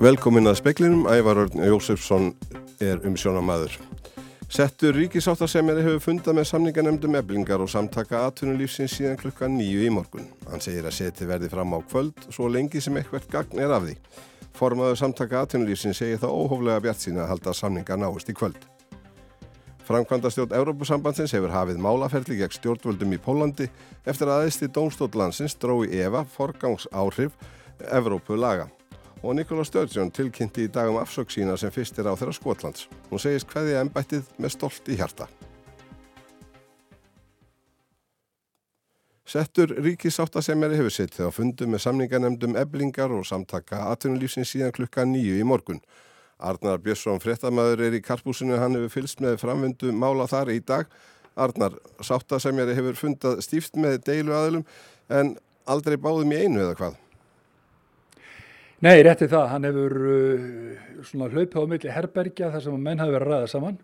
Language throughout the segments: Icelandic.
Velkomin að speklinum, Ævar Örn Jósefsson er um sjónamaður. Settur ríkisáttasemjari hefur fundað með samninganemdum eblingar og samtaka atvinnulífsins síðan klukka nýju í morgun. Hann segir að seti verði fram á kvöld svo lengi sem eitthvert gagn er af því. Formaður samtaka atvinnulífsins segir það óhóflega bjart sína að halda samninga náist í kvöld. Framkvæmda stjórn Európusambandsins hefur hafið málaferli gegn stjórnvöldum í Pólandi eftir að aðeinsli dómstóttlandsins drói Eva forgangs áhrif Evrópu laga og Nikola Sturgeon tilkynnti í dag um afsökk sína sem fyrst er á þeirra Skotlands. Hún segist hvaðið ennbættið með stolt í hjarta. Settur ríkisáttasemjari hefur sittið á fundu með samninganemdum eblingar og samtaka atvinnulífsins síðan klukka nýju í morgun. Arnar Björnsson fréttamaður er í karpúsinu, hann hefur fylst með framvindu mála þar í dag. Arnar, sáttasemjari hefur fundað stíft með deilu aðlum en aldrei báðum í einu eða hvað? Nei, rétti það. Hann hefur uh, hlaupið á milli herbergja þar sem menn hafi verið að ræða saman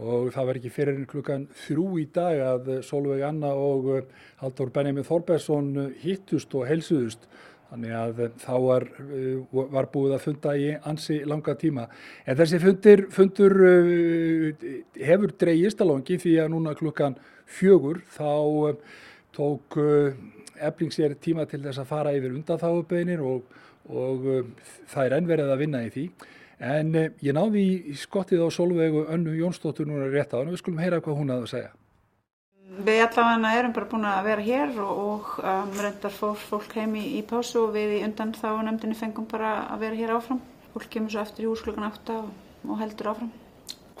og það var ekki fyrir klukkan þrjú í dag að Solveig Anna og uh, Haldur Benjamin Þorbergsson hittust og helsuðust. Þannig að þá var, uh, var búið að funda í ansi langa tíma. En þessi fundir, fundur uh, hefur dreyist að langi því að núna klukkan fjögur þá uh, tók ebling sér tíma til þess að fara yfir undanþáðubeinir og og um, það er ennverðið að vinna í því. En uh, ég náði í skottið á Solveigu önnu Jónsdóttur núna rétt á hann og við skulum heyra hvað hún hafði að segja. Við allavega erum bara búin að vera hér og, og um, reyndar fór fólk heim í, í pásu og við í undan þá nefndinni fengum bara að vera hér áfram. Fólk kemur svo eftir í hús klukkan 8 og, og heldur áfram.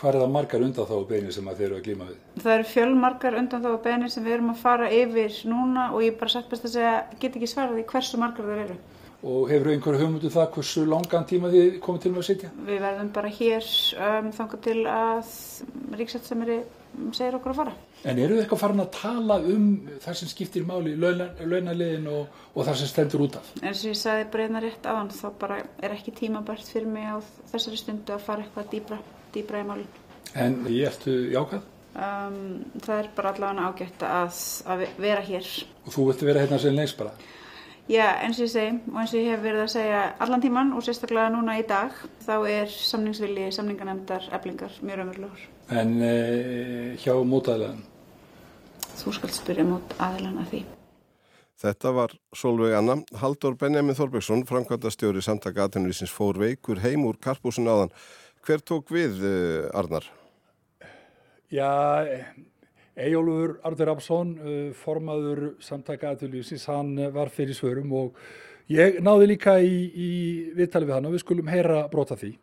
Hvað er það margar undan þá beinir sem þeir eru að glíma við? Það eru fjölmargar undan þá beinir sem við erum að fara yfir núna og ég bara sagt best að segja, get ekki svaraði hversu margar þeir eru og hefur einhverju hugmyndu um það hversu langan tíma þið komið til með að sitja? Við verðum bara hér um, þangar til að ríksætsameri segir okkur að fara. En eru þið eitthvað farin að tala um það sem skiptir máli, launaliðin og, og það sem stendur út af? En sem ég sagði breyðna rétt aðan þá bara er ekki tímabært fyrir mig á þessari stundu að fara eitthvað dýbra, dýbra í málun. En ég ertu jákað? Um, það er bara allavega ágætt að, að vera hér. Og þú vilt vera hérna sem leins bara? Já, eins og ég segi og eins og ég hef verið að segja allan tíman og sérstaklega núna í dag þá er samningsvilji samninganemndar eblingar mjög raunverulegur. En e, hjá mótaðilegan? Þú skalt spyrja mót aðilan að því. Þetta var Solveig Anna. Haldur Benjamin Þorbergsson, framkvæmda stjóri samtaka aðtunulísins fór veikur heim úr karpúsin áðan. Hver tók við, eh, Arnar? Já, Ejólfur Arður Rapsson, uh, formaður samtaka aðtöluðsins, hann var fyrir svörum og ég náði líka í, í viðtali við hann og við skulum heyra brota því.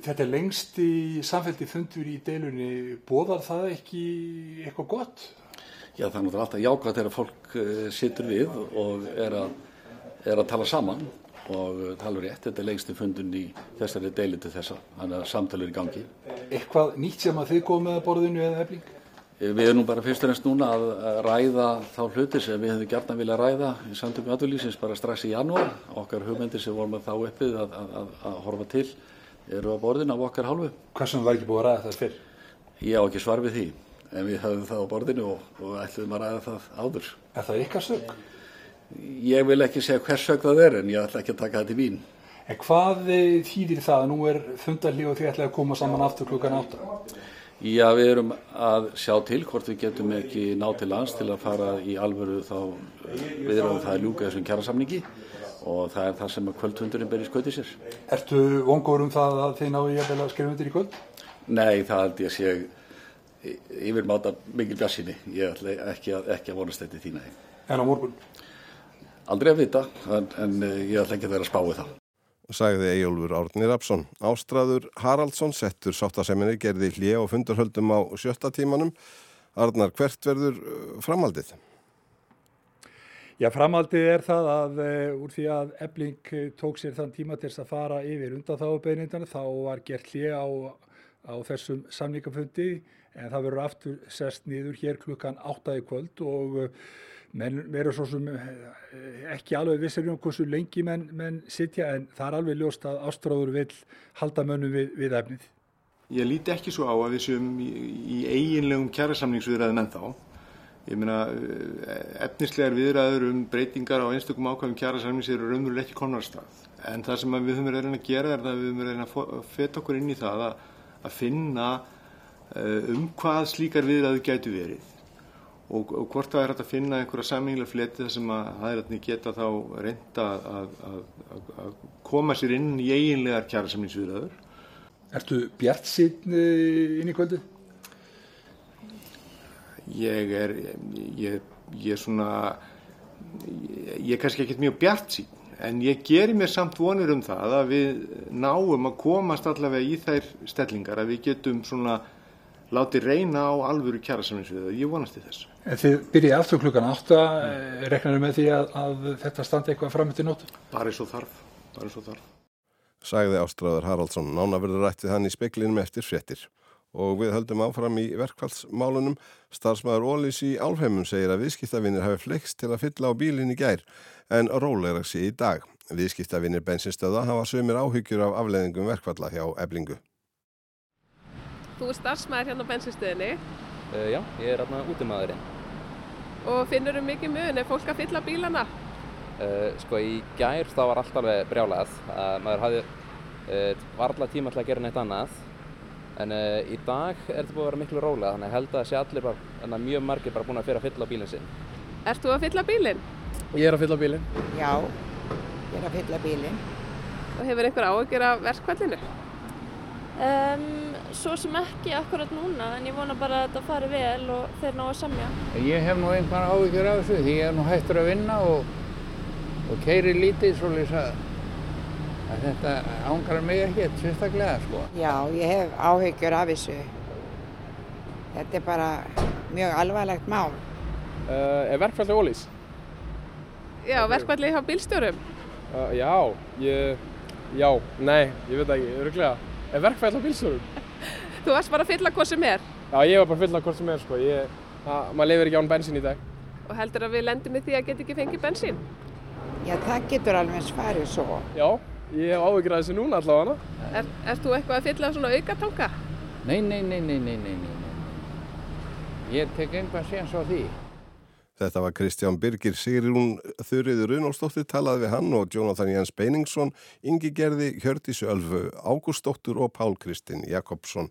Þetta er lengst í samféldi fundur í deilunni, bóðar það ekki eitthvað gott? Já, það er náttúrulega alltaf jákvæmt þegar fólk uh, situr við og er að, er að tala saman og tala rétt. Þetta er lengst í fundun í þessari deili til þessa, þannig að samtalið er í gangi. Eitthvað nýtt sem að þið góð með borðinu eða efling? Við erum bara fyrst og reynst núna að ræða þá hluti sem við hefum gert að vilja ræða í samtökum aðvöldlýsins bara strax í janúar. Okkar hugmyndir sem vorum þá uppið að, að, að, að horfa til eru á borðinu af okkar hálfu. Hvað sem var ekki búið að ræða það fyrr? Ég á ekki svar við því, en við höfum það á borðinu og, og ætlum að ræða það áður. Er það ykkar sög? Ég vil ekki segja hvers sög það er, en ég ætla ekki að taka þetta í vín. En hvað þýðir það? Nú er fundarlíð og því ætlaði að koma saman aftur klukkan átta. Já, við erum að sjá til hvort við getum ekki ná til lands til að fara í alvöru þá við erum það að ljúka þessum kjærasamningi og það er það sem að kvöldhundurinn ber í skauti sér. Ertu vongur um það að þið náðu ég að skrifa undir í kvöld? Nei, það held ég að sé yfir máta mikil bjassinni. Ég ætla ekki að, ekki að vonast þetta í þína. En á morgun? Aldrei að vita, en, en ég ætla ekki að vera að spáði það sagði Ejólfur Árni Rapsson. Ástraður Haraldsson settur sáttaseminni gerði hlið og fundarhöldum á sjötta tímanum. Arnar, hvert verður uh, framaldið? Já, framaldið er það að uh, úr því að Ebling uh, tók sér þann tíma til þess að fara yfir undan þáubeinindana þá var gert hlið á, á þessum samlíkafundi en það verður aftur sest nýður hér klukkan 8. kvöld og uh, menn verður svo sem eh, ekki alveg vissir um hversu lengi menn, menn sitja en það er alveg ljóst að ástráður vil halda mönnum við, við efnið. Ég líti ekki svo á að við séum í, í eiginlegum kjærasamningsviðræðum en þá. Ég meina eh, efnislegar viðræður um breytingar á einstakum ákvæmum kjærasamnings eru raunveruleg ekki konarstað En það sem við höfum reyna að gera er að við höfum reyna að feta okkur inn í það að, að finna uh, um hvað slíkar viðræðu gætu verið og, og hvort það er hægt að finna einhverja samínglega fleti þar sem að hæðrætni geta þá reynda að, að, að koma sér inn í eiginlegar kjærasamningsviðræður. Ertu bjart sín inn í kvöldu? Ég er, ég, ég er svona, ég er kannski ekkert mjög bjart sín en ég gerir mér samt vonir um það að við náum að komast allavega í þær stellingar að við getum svona látið reyna á alvöru kjærasamningsviðræður. Ég vonast til þess. Þið byrjið aftur klukkan 8, reknar með því að, að þetta standi eitthvað fram til nótt? Bara eins og þarf, bara eins og þarf. Sæði Ástráður Haraldsson, nána verður rættið hann í speklinum eftir fréttir. Og við höldum áfram í verkfallsmálunum. Starfsmæður Ólís í Álfheimum segir að viðskiptavinnir hafi flext til að fylla á bílinn í gær en róleira sig í dag. Viðskiptavinnir bensinstöða hafa sömur áhyggjur af afleðingum verkfalla hjá eblingu. Þú er starfsmæður hérna á bensinstöðinni. Uh, já, ég er hérna út um aðurinn. Og finnur þú mikið mun, er fólk að fylla bílana? Uh, sko í gær þá var allt alveg brjálað. Uh, maður hafði, var alltaf tíma alltaf að gera neitt annað. En í dag er þetta búið að vera miklu rólega, þannig held að sé allir bara, þannig að mjög margir bara búin að fyrir að fylla bílinn sinn. Ert þú að fylla bílinn? Ég er að fylla bílinn. Já, ég er að fylla bílinn. Og hefur einhver áhyggjur af verkfallinu? Um, svo sem ekki akkurat núna en ég vona bara að þetta fari vel og þeir ná að samja. Ég hef nú einhvern áhyggjur af þessu því ég er nú hættur að vinna og, og keiri lítið svolítið að, að þetta ángar mig ekkert sérstaklega sko. Já, ég hef áhyggjur af þessu. Þetta er bara mjög alvarlegt mál. Uh, er verkfalli ólís? Já, verkfalli hjá bílstjórum? Uh, já, ég, já, nei, ég veit ekki, öruglega. Er verkfalli á bílstjórum? Þú varst bara að fylla hvað sem er? Já, ég var bara að fylla hvað sem er, sko. Ég, það, maður lifir ekki án bensin í dag. Og heldur að við lendum í því að geta ekki fengið bensin? Já, það getur alveg svarið svo. Já, ég hef áhyggjur að þessu núna allavega. Er, er þú eitthvað að fylla á svona aukartanga? Nei, nei, nei, nei, nei, nei, nei. Ég tek einhvað séns á því. Þetta var Kristján Birgir Sigrún Þurriður Runálsdóttir talaði við hann og Jónathan Jens Beiningsson, Ingi Gerði, Hjördísu Ölfu, Ágústóttur og Pál Kristinn Jakobsson.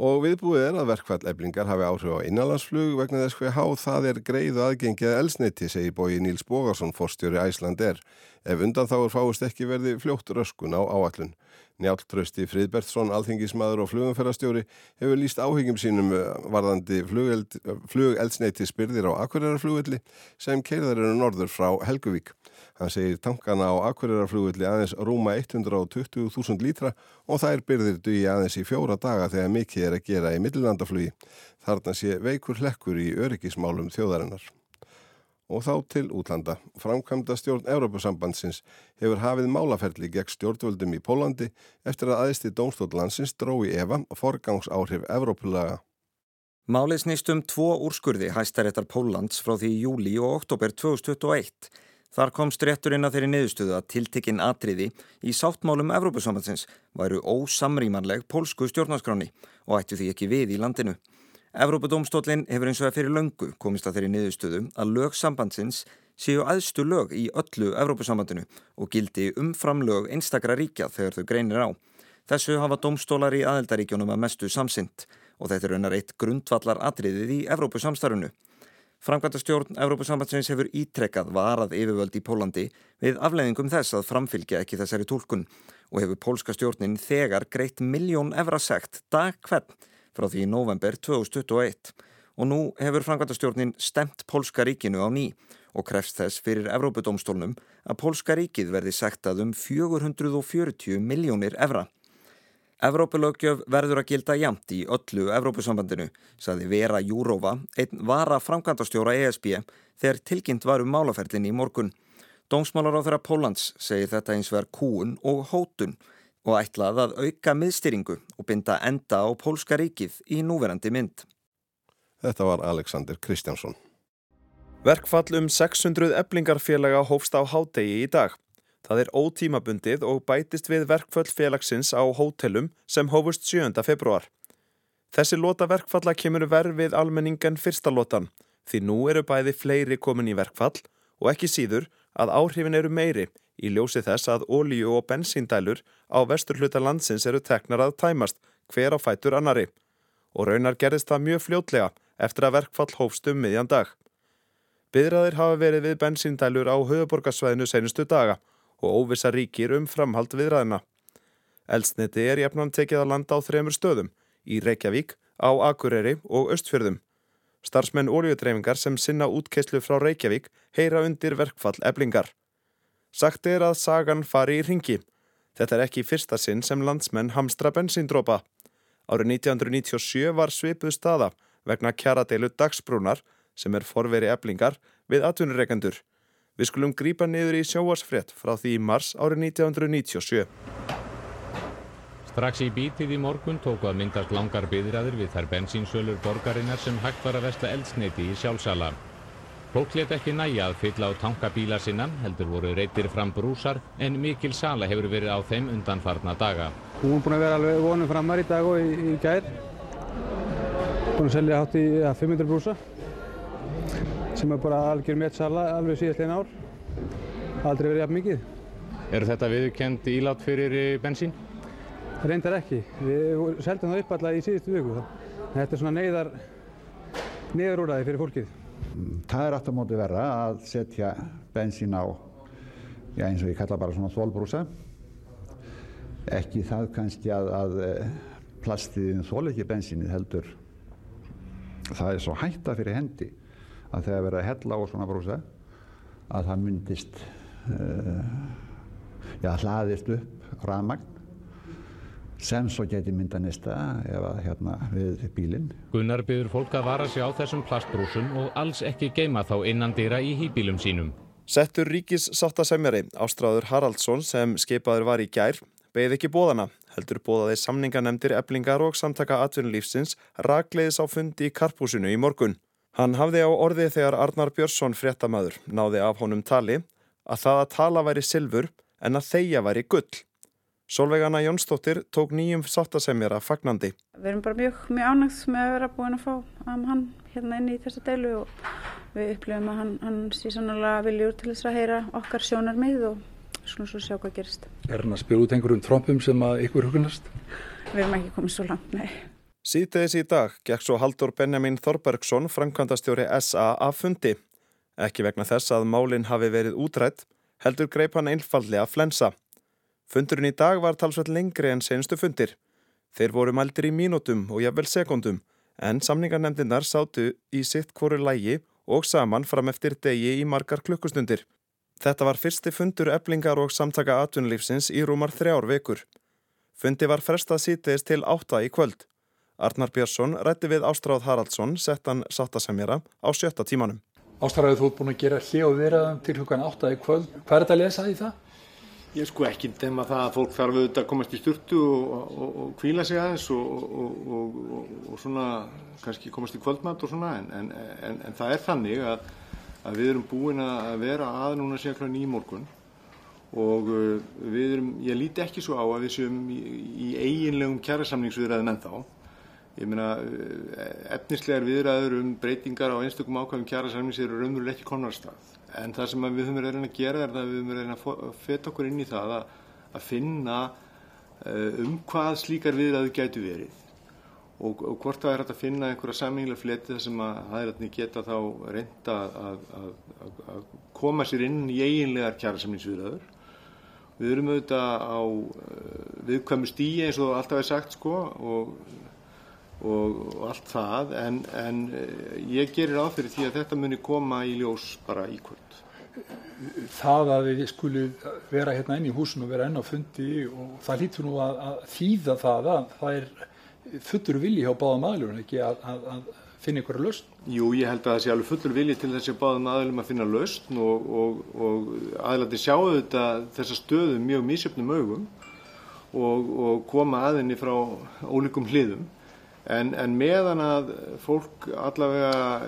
Og viðbúið er að verkfall eblingar hafi áhrif á innanlandsflug vegna þess hver háð það er greið aðgengið elsneiti, segir bói Níls Bógarsson, forstjóri Æsland er. Ef undan þá er fáist ekki verði fljótt röskun á áallun. Njáltrösti Fríðbertsson, alþingismadur og flugumferðarstjóri hefur líst áhyggjum sínum varðandi flugeldsneiti spyrðir á Akureyrar-flugvelli sem keirðar eru norður frá Helguvík. Hann segir tankana á Akureyrar-flugvelli aðeins rúma 120.000 lítra og er byrðir dugi aðeins í fjóra daga þegar mikið er að gera í millilandaflugi. Þarna sé veikur hlekkur í öryggismálum þjóðarinnar og þá til útlanda. Framkvæmda stjórn Európusambandsins hefur hafið málaferli gegn stjórnvöldum í Pólandi eftir að aðeisti dómstóðlandsins drói Eva forgangsáhrif Evrópulaga. Málið snýst um tvo úrskurði hæstaréttar Póllands frá því júli og oktober 2021. Þar komst rétturinn að þeirri niðurstöðu að tiltekinn atriði í sáttmálum Evrópusambandsins væru ósamrýmanleg pólsku stjórnarskráni og ættu því ekki við í landinu. Evrópadómstólinn hefur eins og að fyrir löngu komist að þeirri niðurstöðu að lög sambandsins séu aðstu lög í öllu Evrópusambandinu og gildi umfram lög einstakra ríkja þegar þau greinir á. Þessu hafa dómstólar í aðeldaríkjónum að mestu samsynt og þetta er unnar eitt grundvallar atriðið í Evrópusamstarfunu. Framkvæmtastjórn Evrópusambandsins hefur ítrekkað varað yfirvöld í Pólandi við afleiðingum þess að framfylgja ekki þessari tólkun og hefur pólska stjórnin þegar greitt miljón evra sekt dag hvern frá því í november 2021 og nú hefur Frankværtastjórnin stemt Pólska ríkinu á ný og krefst þess fyrir Evrópudómstólnum að Pólska ríkið verði sektað um 440 miljónir evra. Evrópulögjöf verður að gilda jamt í öllu Evrópusambandinu, saði Vera Júrófa, einn vara framkvæmdastjóra ESB þegar tilkynnt var um málaferlin í morgun. Dómsmálar á þeirra Pólans segir þetta eins verð kúun og hótun og ætlað að auka miðstyringu og binda enda á Pólska ríkið í núverandi mynd. Þetta var Alexander Kristjánsson. Verkfall um 600 eblingarfélaga hófst á hádegi í dag. Það er ótímabundið og bætist við verkfall félagsins á hótelum sem hófust 7. februar. Þessi lota verkfalla kemur verð við almenningen fyrsta lotan því nú eru bæði fleiri komin í verkfall og ekki síður að áhrifin eru meiri í ljósi þess að ólíu og bensíndælur á vestur hluta landsins eru teknar að tæmast hver á fætur annari og raunar gerðist það mjög fljótlega eftir að verkfall hófst um miðjan dag. Byðraðir hafa verið við bensíndælur á höfuborgarsvæðinu senustu daga og óvisa ríkir um framhald viðræðina. Eldsniti er jafnan tekið að landa á þremur stöðum, í Reykjavík, á Akureyri og Östfjörðum. Starfsmenn óljudreifingar sem sinna útkeislu frá Reykjavík heyra undir verkfall eblingar. Sagt er að sagan fari í ringi. Þetta er ekki fyrsta sinn sem landsmenn hamstra bensíndrópa. Árið 1997 var svipuð staða vegna kjaradeilu dagsbrúnar sem er forveri eblingar við atvinnureikendur. Við skulum grípa niður í sjóarsfrétt frá því í mars árið 1997. Strax í bítið í morgun tóku að myndast langar byðræður við þær bensínsölur borgarinnar sem hægt var að vestla eldsneiti í sjálfsala. Fólk let ekki næja að fylla á tankabíla sinnan, heldur voru reytir fram brúsar, en mikil sala hefur verið á þeim undanfarna daga. Hún er búin að vera alveg vonum framar í dag og í, í gær. Búin að selja hátt í ja, 500 brúsa, sem er bara algjör með sala alveg síðast einn ár. Aldrei verið jafn mikið. Er þetta viðkend ílát fyrir bensín? Reyndar ekki. Við seldum það upp alltaf í síðustu viku. Þetta er svona neyðar, neyðarúræði fyrir fólkið. Það er aftur móti verða að setja bensín á, já eins og ég kalla bara svona þólbrúsa. Ekki það kannski að, að plastiðin þól ekki bensínið heldur. Það er svo hætta fyrir hendi að þegar verða hella á svona brúsa að það myndist, uh, já hlaðist upp rafmagn sem svo geti mynda nesta ef að hérna við bílinn. Gunnar byður fólk að vara sig á þessum plastbrúsum og alls ekki geima þá innan dýra í hýbílum sínum. Settur ríkis sáttasemjari Ástráður Haraldsson sem skipaður var í gær beigð ekki bóðana, heldur bóðaði samninganemdir eblingar og samtaka atvinnulífsins ragleiðis á fundi í karpúsinu í morgun. Hann hafði á orði þegar Arnar Björnsson fréttamaður náði af honum tali að það að tala væri silfur en að þeia væri gull. Solveig Anna Jónsdóttir tók nýjum sáttasemjara fagnandi. Við erum bara mjög, mjög ánægst með að vera búin að fá um hann hérna inn í þessa deilu og við upplifum að hann, hann sé sannlega viljur til þess að heyra okkar sjónarmið og svona svo sjá hvað gerist. Er hann að spila út einhverjum trompum sem að ykkur hugunast? Við erum ekki komið svo langt, nei. Síðdeðis í dag gekk svo Haldur Benjamin Þorbergsson, framkvæmdastjóri SA, að fundi. Ekki vegna þess að málinn hafi verið útrætt, heldur greip hann einfallega flensa. Fundurinn í dag var talsveit lengri en senstu fundir. Þeir voru mældir í mínútum og jafnvel sekundum, en samningarnemdinnar sátu í sitt hvoru lægi og saman fram eftir degi í margar klukkustundir. Þetta var fyrsti fundur eblingar og samtaka atvinnulífsins í rúmar þrjár vekur. Fundi var frestað síteist til átta í kvöld. Arnar Björnsson rætti við Ástráð Haraldsson, settan sáttasemjara, á sjötta tímanum. Ástráðið þú ert búin að gera hljóð viðraðum til hlukan átta í kvöld. Hvað er þetta að lesa í það? Ég sko ekki tema það að fólk þarf auðvitað að komast í sturtu og, kvíla sig aðeins og, svona kannski komast í kvöldmatt og svona en, en, en, en það er þannig að, að við erum búin að vera að núna sér kláðin í morgun og við erum, ég líti ekki svo á að við séum í, í eiginlegum kjærasamningsviðræðin ennþá. Ég meina efnislegar viðræður um breytingar á einstökum ákvæðum kjærasamnings eru raunverulega ekki konarstað en það sem við höfum reyna að gera er að við höfum reyna að feta okkur inn í það að, að finna um hvað slíkar viðræðu gætu verið og, og hvort það er að finna einhverja samínglega fleti þar sem að hæðrætni geta þá reynda að, að, að koma sér inn í eiginlegar kjærasamningsviðræður. Við erum auðvitað á viðkvæmu stíi eins og alltaf er sagt sko og og, og allt það en, en ég gerir á fyrir því að þetta muni koma í ljós bara í kvöld. Það að við skulum vera hérna inn í húsinu og vera enn á fundi og það lítur nú að, að þýða það að það er fullur vilji hjá báðum aðlunum ekki að, að, að finna ykkur lausn? Jú, ég held að það sé alveg fullur vilji til þess að báðum aðlunum að finna lausn og, og, og aðlandi sjáu þetta þessa stöðu mjög mísjöfnum augum og, og koma aðinni frá ólíkum hliðum En, en meðan að fólk allavega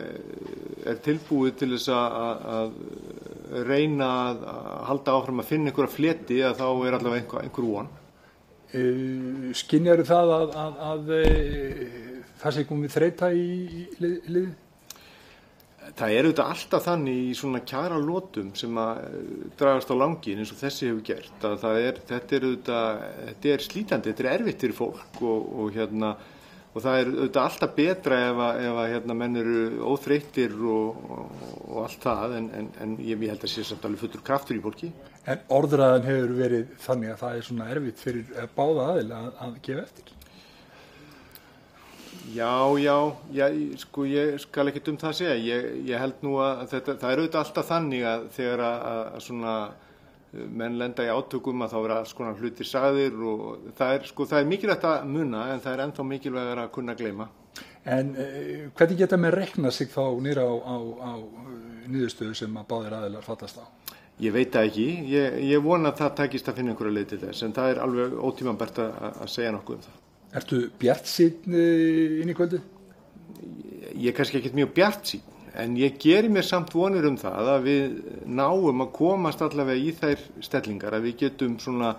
er tilbúið til þess að, að reyna að halda áfram að finna einhverja fleti að þá er allavega einhver, einhver von. Uh, Skinnjar það að, að, að það sé komið þreita í, í lið? það er auðvitað alltaf þannig í svona kjara lótum sem að eh, dragast á langin eins og þessi hefur gert að er, þetta er auðvitað, þetta er slítandi, þetta er erfitt fyrir fólk og, og hérna og það er auðvitað alltaf betra ef að, ef að hérna, menn eru óþreyttir og, og, og allt það en, en, en ég held að sé samt alveg fullur kraftur í fólki. En orðræðan hefur verið þannig að það er svona erfitt fyrir báða aðil að, að gefa eftir? Já, já, já, sko ég skal ekki um það að segja. Ég, ég held nú að þetta, það er auðvitað alltaf þannig að þegar að, svona menn lenda í átökum að þá vera alls konar hlutir sagðir og það er, sko, það er mikilvægt að munna en það er ennþá mikilvægt að kunna gleyma. En eh, hvernig geta með rekna sig þá nýra á, á, á nýðustöðu sem að báðir aðilar fattast á? Ég veit það ekki. Ég, ég vona að það takist að finna einhverja leið til þess en það er alveg ótímanbært að, að segja nokkuð um það. Ertu bjart sín inn í kvöldu? Ég er kannski ekkert mjög bjart sín, en ég gerir mér samt vonur um það að við náum að komast allavega í þær stellingar, að við getum svona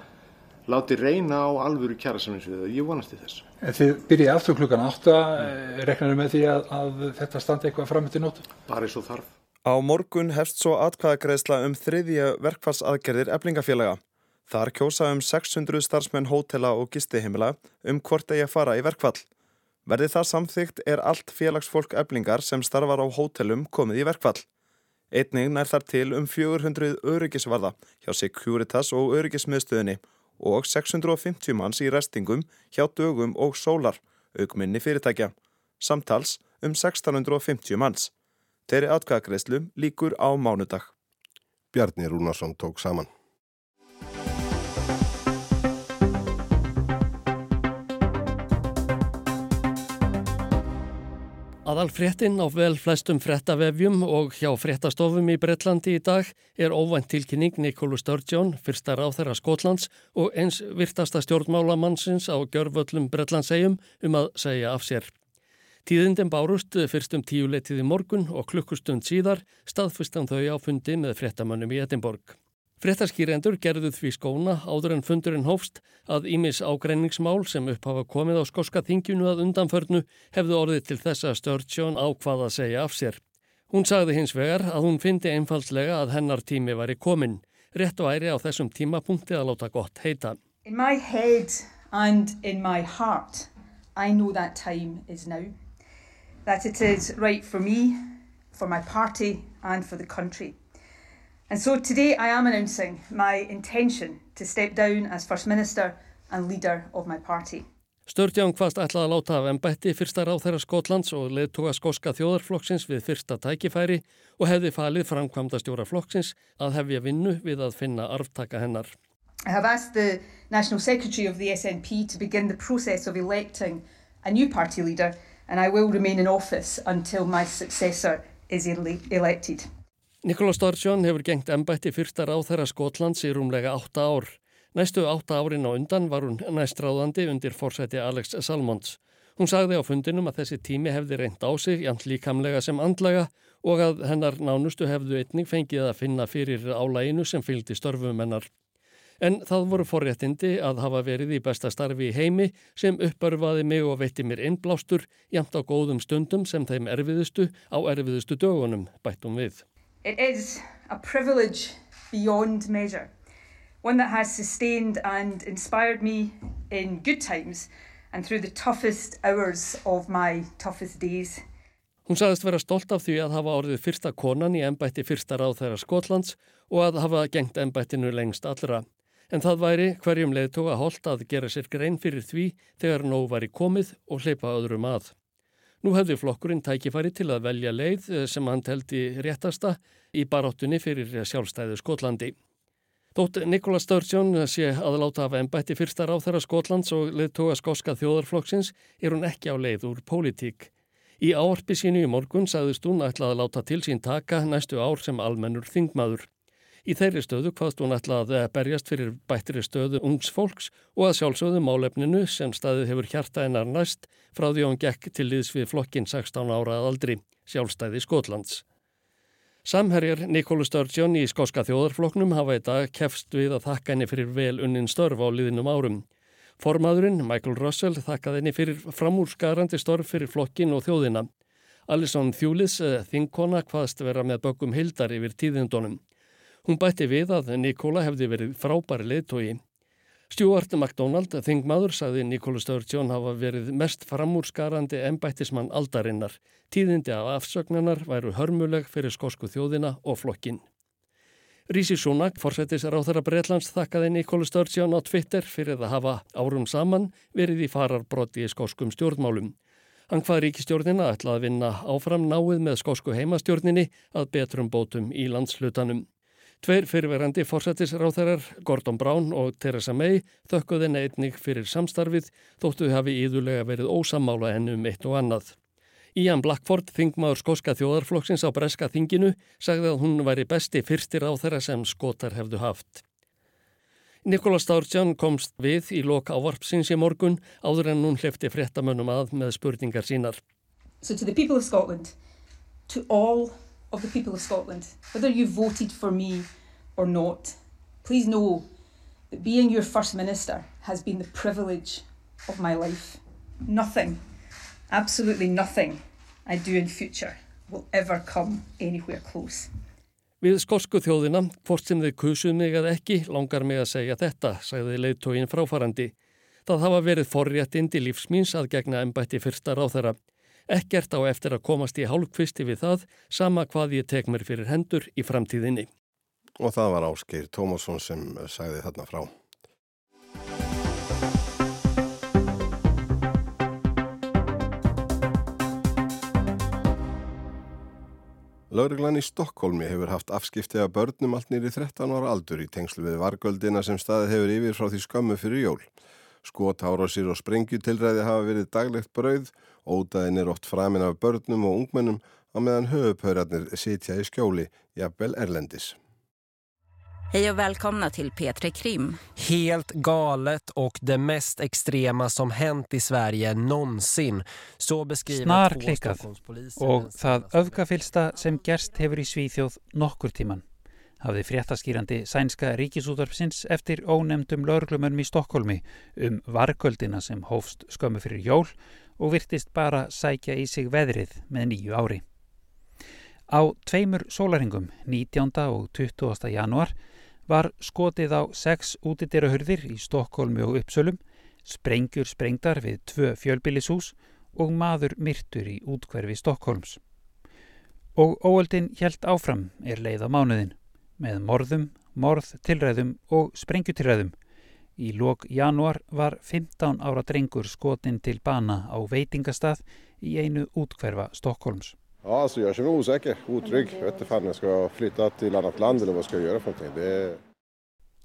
látið reyna á alvöru kjærasamlingsviða. Ég vonast í þessu. En þið byrjið aftur klukkan 8, mm. reknar með því að, að þetta standi eitthvað fram til nótu? Bara eins og þarf. Á morgun hefst svo atkvæðagreðsla um þriðja verkfallsaðgerðir eflingafélaga. Þar kjósa um 600 starfsmenn hótela og gistiheimila um hvort eigi að fara í verkfall. Verði það samþygt er allt félagsfólk eblingar sem starfar á hótelum komið í verkfall. Einning nær þar til um 400 öryggisvarða hjá Securitas og öryggismiðstöðinni og 650 manns í restingum hjá dögum og sólar, aukminni fyrirtækja. Samtals um 1650 manns. Þeirri atkvæðagreyslu líkur á mánudag. Bjarni Rúnarsson tók saman. Aðal fréttin á vel flestum fréttavefjum og hjá fréttastofum í Breitlandi í dag er óvænt tilkynning Nikólu Sturgeon, fyrsta ráþæra Skotlands og eins virtasta stjórnmálamannsins á gjörvöllum Breitlandsegjum um að segja af sér. Tíðindin bárust fyrstum tíuleitið í morgun og klukkustund síðar staðfustan þau á fundi með fréttamönnum í Edinborg. Frettaskýrendur gerðu því skóna áður en fundurinn hófst að Ímis ágreiningsmál sem upphafa komið á skoska þingjunu að undanförnu hefðu orðið til þess að Sturgeon ákvað að segja af sér. Hún sagði hins vegar að hún fyndi einfaldslega að hennar tími var í komin. Rétt og æri á þessum tímapunkti að láta gott heita. In my head and in my heart I know that time is now. That it is right for me, for my party and for the country. And so today I am announcing my intention to step down as First Minister and leader of my party. Sturgeon hvaðst ætlaði að láta af ennbætti fyrsta ráð þeirra Skotlands og leðtoga skoska þjóðarflokksins við fyrsta tækifæri og hefði falið framkvæmda stjóra flokksins að hefja vinnu við að finna arftaka hennar. I have asked the National Secretary of the SNP to begin the process of electing a new party leader and I will remain in office until my successor is elected. Nikola Sturgeon hefur gengt ennbætti fyrsta ráð þeirra Skotlands í rúmlega 8 ár. Næstu 8 árin á undan var hún næstráðandi undir fórsæti Alex Salmons. Hún sagði á fundinum að þessi tími hefði reynd á sig, jæmt líkamlega sem andlega og að hennar nánustu hefðu einning fengið að finna fyrir álæginu sem fylgdi störfum hennar. En það voru forréttindi að hafa verið í besta starfi í heimi sem uppörfaði mig og veitti mér innblástur, jæmt á góðum stundum sem þeim erfiðustu á erfiðustu dögunum, bættum við. It is a privilege beyond measure, one that has sustained and inspired me in good times and through the toughest hours of my toughest days. Hún sagðist vera stolt af því að hafa orðið fyrsta konan í ennbætti fyrsta ráð þeirra Skotlands og að hafa gengt ennbættinu lengst allra. En það væri hverjum leið tóka holt að gera sér grein fyrir því þegar nóg var í komið og hleypa öðrum að. Nú hefði flokkurinn tækifæri til að velja leið eh, sem hann teldi réttasta í baróttunni fyrir sjálfstæðu Skotlandi. Þótt Nikola Sturgeon sé aðláta af ennbætti fyrsta ráþæra Skotlands og leðtoga skoska þjóðarflokksins er hún ekki á leið úr pólitík. Í áarpi sínu í morgun sagðist hún ætla að láta til sín taka næstu ár sem almennur þingmaður. Í þeirri stöðu hvaðst hún ætla að berjast fyrir bættri stöðu ungs fólks og að sjálfsögðu málefninu sem staðið hefur hjarta einar næst frá því hún gekk til liðs við flokkin 16 ára að aldri, sjálfstæði Skotlands. Samherjar Nikólu Sturgeon í skóska þjóðarfloknum hafa í dag kefst við að þakka henni fyrir vel unnin störf á liðinum árum. Formaðurinn, Michael Russell, þakkaði henni fyrir framúrskarandi störf fyrir flokkin og þjóðina. Alison Thewlis, þingkona, hvaðst vera með bökum hildar yfir tíðindunum. Hún bætti við að Nikola hefði verið frábæri leittói. Stuart MacDonald, þingmaður, sagði Nikola Sturgeon hafa verið mest framúrskarandi embættismann aldarinnar. Tíðindi af afsögnanar væru hörmuleg fyrir skosku þjóðina og flokkin. Rísi Súnak, forsættis ráþara Breitlands, þakkaði Nikola Sturgeon á Twitter fyrir að hafa árum saman verið í fararbrotti í skoskum stjórnmálum. Hann hvað ríkistjórnina ætlaði að vinna áfram náið með skosku heimastjórninni að betrum bótum í landslutanum. Tveir fyrirverandi fórsættisráþarar, Gordon Brown og Theresa May, þökkuði neitnig fyrir samstarfið þóttu hafi íðulega verið ósamála ennum eitt og annað. Ian Blackford, þingmaður skoska þjóðarflokksins á Breska þinginu, sagði að hún væri besti fyrstir á þeirra sem skotar hefðu haft. Nikola Sturgeon komst við í lok ávarpsins í morgun áður en hún hlifti fréttamönnum að með spurningar sínar. So to the people of Scotland, to all of the people of Scotland, whether you voted for me or not, please know that being your First Minister has been the privilege of my life. Nothing, absolutely nothing I do in future will ever come anywhere close. Við skosku þjóðina, hvort sem þau kusuð mig eða ekki, langar mig að segja þetta, sagði leiðtógin fráfarandi. Það hafa verið forréttindi lífsmýns að gegna ennbætti fyrsta ráþara. Ekkert á eftir að komast í hálfkvisti við það, sama hvað ég tek mér fyrir hendur í framtíðinni. Og það var Ásgeir Tómasson sem sagði þarna frá. Lauruglan í Stokkólmi hefur haft afskipti af börnum allt nýri 13 ára aldur í tengslu við vargöldina sem staði hefur yfir frá því skömmu fyrir jól. Skotárásir og sprengjutilræði hafa verið daglegt brauð, ótaðin er oft framin af börnum og ungmennum á meðan höfupörarnir sitja í skjóli, jafnvel Erlendis. Hej och välkomna till P3 Krim. Helt galet och det mest extrema som hänt i Sverige någonsin. Så beskriver Snar klikkað og það öfgafylsta sem gerst hefur í Svíþjóð nokkur tíman hafði fréttaskýrandi sænska ríkisútvarpsins eftir ónemdum lauruglumönum í Stokkólmi um vargöldina sem hófst skömmu fyrir jól og virtist bara sækja í sig veðrið með nýju ári. Á tveimur sólaringum, 19. og 20. januar, var skotið á sex útidyrahurðir í Stokkólmi og Uppsölum, sprengjur sprengdar við tvö fjölbillishús og maður myrtur í útkverfi Stokkólms. Og óöldin hjælt áfram er leið á mánuðin með morðum, morðtilræðum og sprengjutilræðum. Í lok januar var 15 ára drengur skotin til bana á veitingastað í einu útkverfa Stockholms. Ja, alltså jag känner mig osäker, otrygg. Jag vet inte fan jag ska flytta till annat land eller vad ska jag göra för någonting. Det...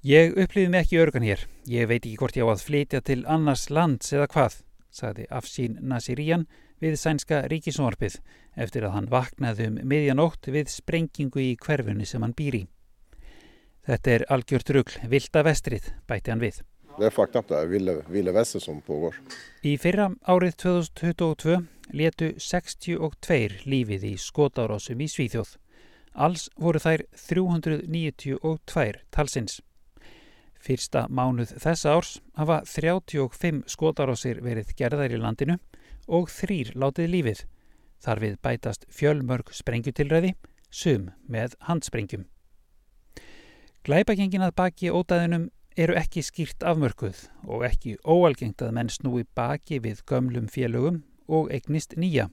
Ég upplýði mig ekki örgan hér. Ég veit ekki hvort ég á að flytja til annars lands eða hvað, sagði Afsín Nasirian við sænska ríkisónvarpið eftir að hann vaknaði um miðjanótt við sprengingu í hverfunni sem hann býr í. Þetta er algjört rugl, vilda vestrið, bæti hann við. Det är up det här, vilda, vilda väster som pågår. Í fyrra árið 2022 letu 62 lífið í skotárásum í Svíþjóð. Alls voru þær 392 talsins. Fyrsta mánuð þessa árs hafa 35 skotárásir verið gerðar í landinu og þrýr látið lífið. Þar við bætast fjölmörg sprengjutilræði, sum með handsprengjum. Glæpagengin að baki ódæðinum eru ekki skýrt afmörkuð og ekki óalgengt að menn snúi baki við gömlum félögum og eignist nýja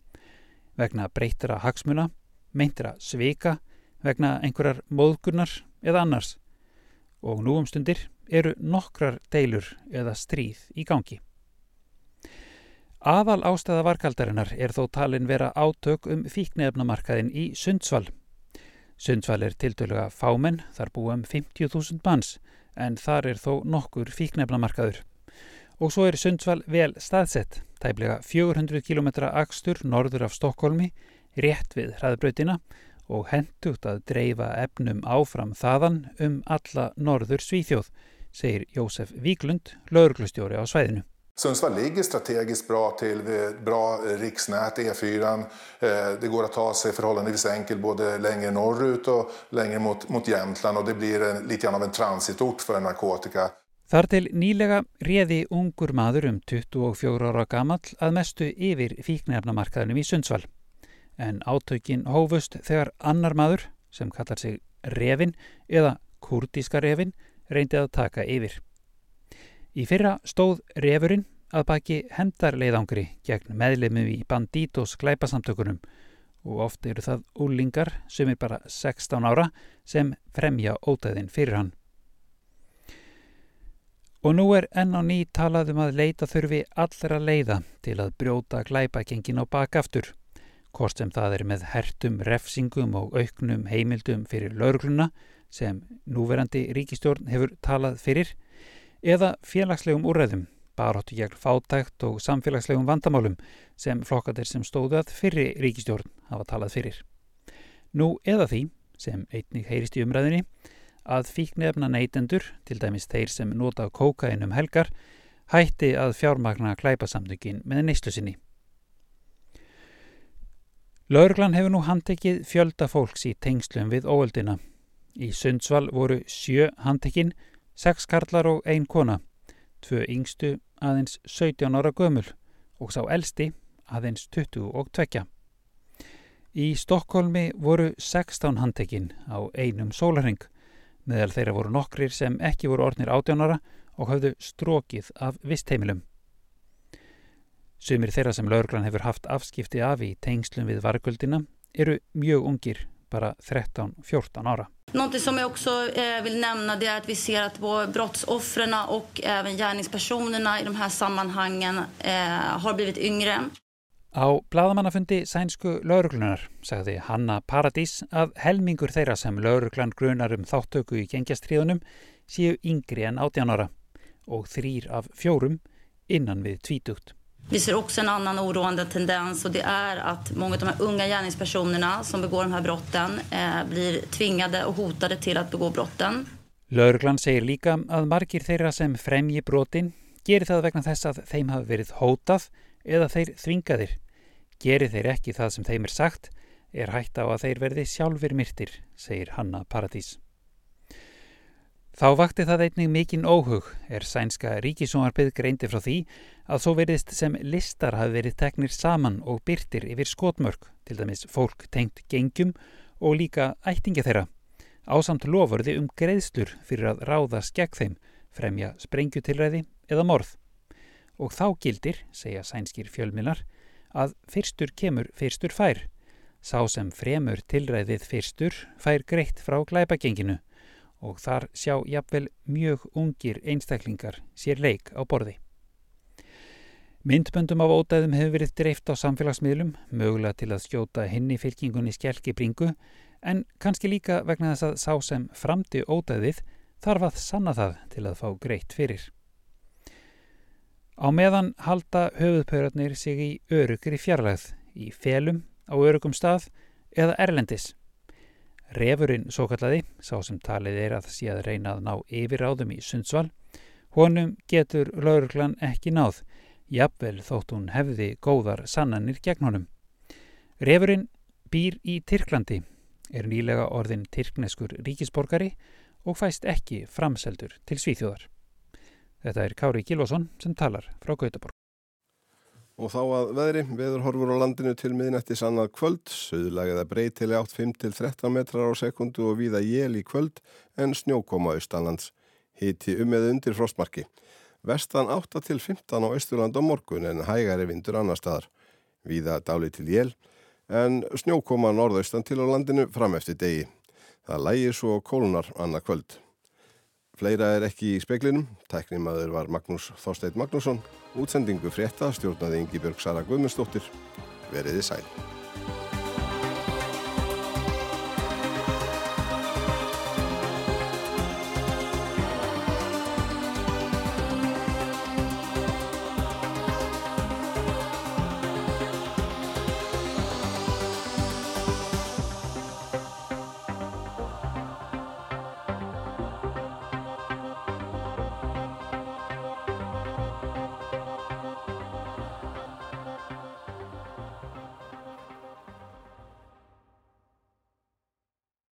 vegna breytara hagsmuna, meintra sveika, vegna einhverjar móðgurnar eða annars og nú um stundir eru nokkrar deilur eða stríð í gangi. Aðal ástæða varkaldarinnar er þó talin vera átök um fíknefnamarkaðin í Sundsvall. Sundsvall er tiltöluga fámenn, þar búum 50.000 manns, en þar er þó nokkur fíknefnamarkaður. Og svo er Sundsvall vel staðsett, tæplega 400 km akstur norður af Stokkólmi, rétt við hraðbrautina og hendugt að dreifa efnum áfram þaðan um alla norður Svíþjóð, segir Jósef Víklund, lauruglustjóri á svæðinu. Sundsvall ligger strategiskt bra till, bra riksnät, E4. Eh, det går att ta sig förhållandevis enkelt både längre norrut och längre mot, mot Jämtland och det blir en, lite grann av en transitort för narkotika. Þar til nýlega réði ungur maður um 24 ára gamall að mestu yfir fíknefnamarkaðunum í Sundsvall. en átökin hófust þegar annar maður sem kallar sig Revin eða kurdíska Revin reyndi að taka yfir. Í fyrra stóð Revurinn að baki hendarleiðangri gegn meðlemið í bandítos glæpasamtökunum og oft eru það úlingar sem er bara 16 ára sem fremja ótaðinn fyrir hann. Og nú er enn á ný talað um að leita þurfi allra leiða til að brjóta glæpagengin á bakaftur, hvort sem það er með hertum, refsingum og auknum heimildum fyrir laurugluna sem núverandi ríkistjórn hefur talað fyrir, eða félagslegum úrræðum baróttu gegn fátækt og samfélagslegum vandamálum sem flokkatir sem stóðu að fyrri ríkistjórn hafa talað fyrir. Nú eða því, sem einnig heyrist í umræðinni, að fíknefna neytendur, til dæmis þeir sem nota kókain um helgar, hætti að fjármagna klæpasamtökin með neyslu sinni. Laurglan hefur nú handtekið fjölda fólks í tengslum við óöldina. Í Sundsvall voru sjö handtekinn, sex karlar og ein kona tvö yngstu aðeins 17 ára gömul og sá elsti aðeins 22. Í Stokkólmi voru 16 handtekinn á einum sólarheng, meðal þeirra voru nokkrir sem ekki voru ornir 18 ára og hafðu strókið af vistheimilum. Sumir þeirra sem laurglan hefur haft afskipti af í tengslum við vargöldina eru mjög ungir, bara 13-14 ára. Något som jag också eh, vill nämna det är att vi ser att brottsoffren och även gärningspersonerna i de här sammanhangen eh, har blivit yngre. Á bladamannafundi sænsku lauruglunar sagði Hanna Paradís að helmingur þeirra sem lauruglan grunar um þáttöku í gengjastriðunum séu yngri en 18 ára og þrýr af fjórum innan við tvítugt. Vi ser också en annan oroande tendens och det är att många av de här unga gärningspersonerna som begår de här brotten eh, blir tvingade och hotade till att begå brotten. Lörglann segir líka að margir þeirra sem fremji brotin gerir það vegna þess að þeim hafi verið hótað eða þeir þvingaðir. Gerir þeir ekki það sem þeim er sagt er hægt á að þeir verði sjálfur myrtir, segir Hanna Paradís. Þá vakti það einnig mikinn óhug er sænska ríkisónarbið greindi frá því að þó veriðist sem listar hafi verið teknir saman og byrtir yfir skotmörk, til dæmis fólk tengt gengjum og líka ættinga þeirra. Ásamt lofurði um greiðslur fyrir að ráðast gegn þeim, fremja sprengjutilræði eða morð. Og þá gildir, segja sænskir fjölmilar, að fyrstur kemur fyrstur fær. Sá sem fremur tilræðið fyrstur fær greitt frá glæpagenginu og þar sjá jafnvel mjög ungir einstaklingar sér leik á borði. Myndböndum af ódæðum hefur verið dreift á samfélagsmiðlum, mögulega til að skjóta henni fylkingunni skjálki bringu, en kannski líka vegna þess að sá sem framti ódæðið þarf að sanna það til að fá greitt fyrir. Á meðan halda höfuðpörarnir sig í örugri fjarlægð, í felum, á örugum stað eða erlendis. Refurinn svo kallaði, sá sem talið er að að reyna að ná yfirráðum í Sundsvall, honum getur lauruglan ekki náð, jafnvel þótt hún hefði góðar sannanir gegn honum. Refurinn býr í Tyrklandi, er nýlega orðin tyrkneskur ríkisborgari og fæst ekki framseldur til Svíþjóðar. Þetta er Kári Gilvason sem talar frá Gautaborg. Og þá að veðri, veður horfur á landinu til miðnætti sannað kvöld, söðlagið að breytili átt 5-13 metrar á sekundu og víða jél í kvöld en snjókoma austanlands. Hiti um eða undir frostmarki. Vestan 8-15 á Östurland á morgun en hægari vindur annar staðar. Víða dáli til jél en snjókoma norðaustan til á landinu fram eftir degi. Það lægir svo kólunar annað kvöld. Fleira er ekki í speklinum. Tæknimaður var Magnús Þorsteit Magnússon. Útsendingu frétta stjórnaði Ingi Björg Sara Guðmundsdóttir. Veriði sæl.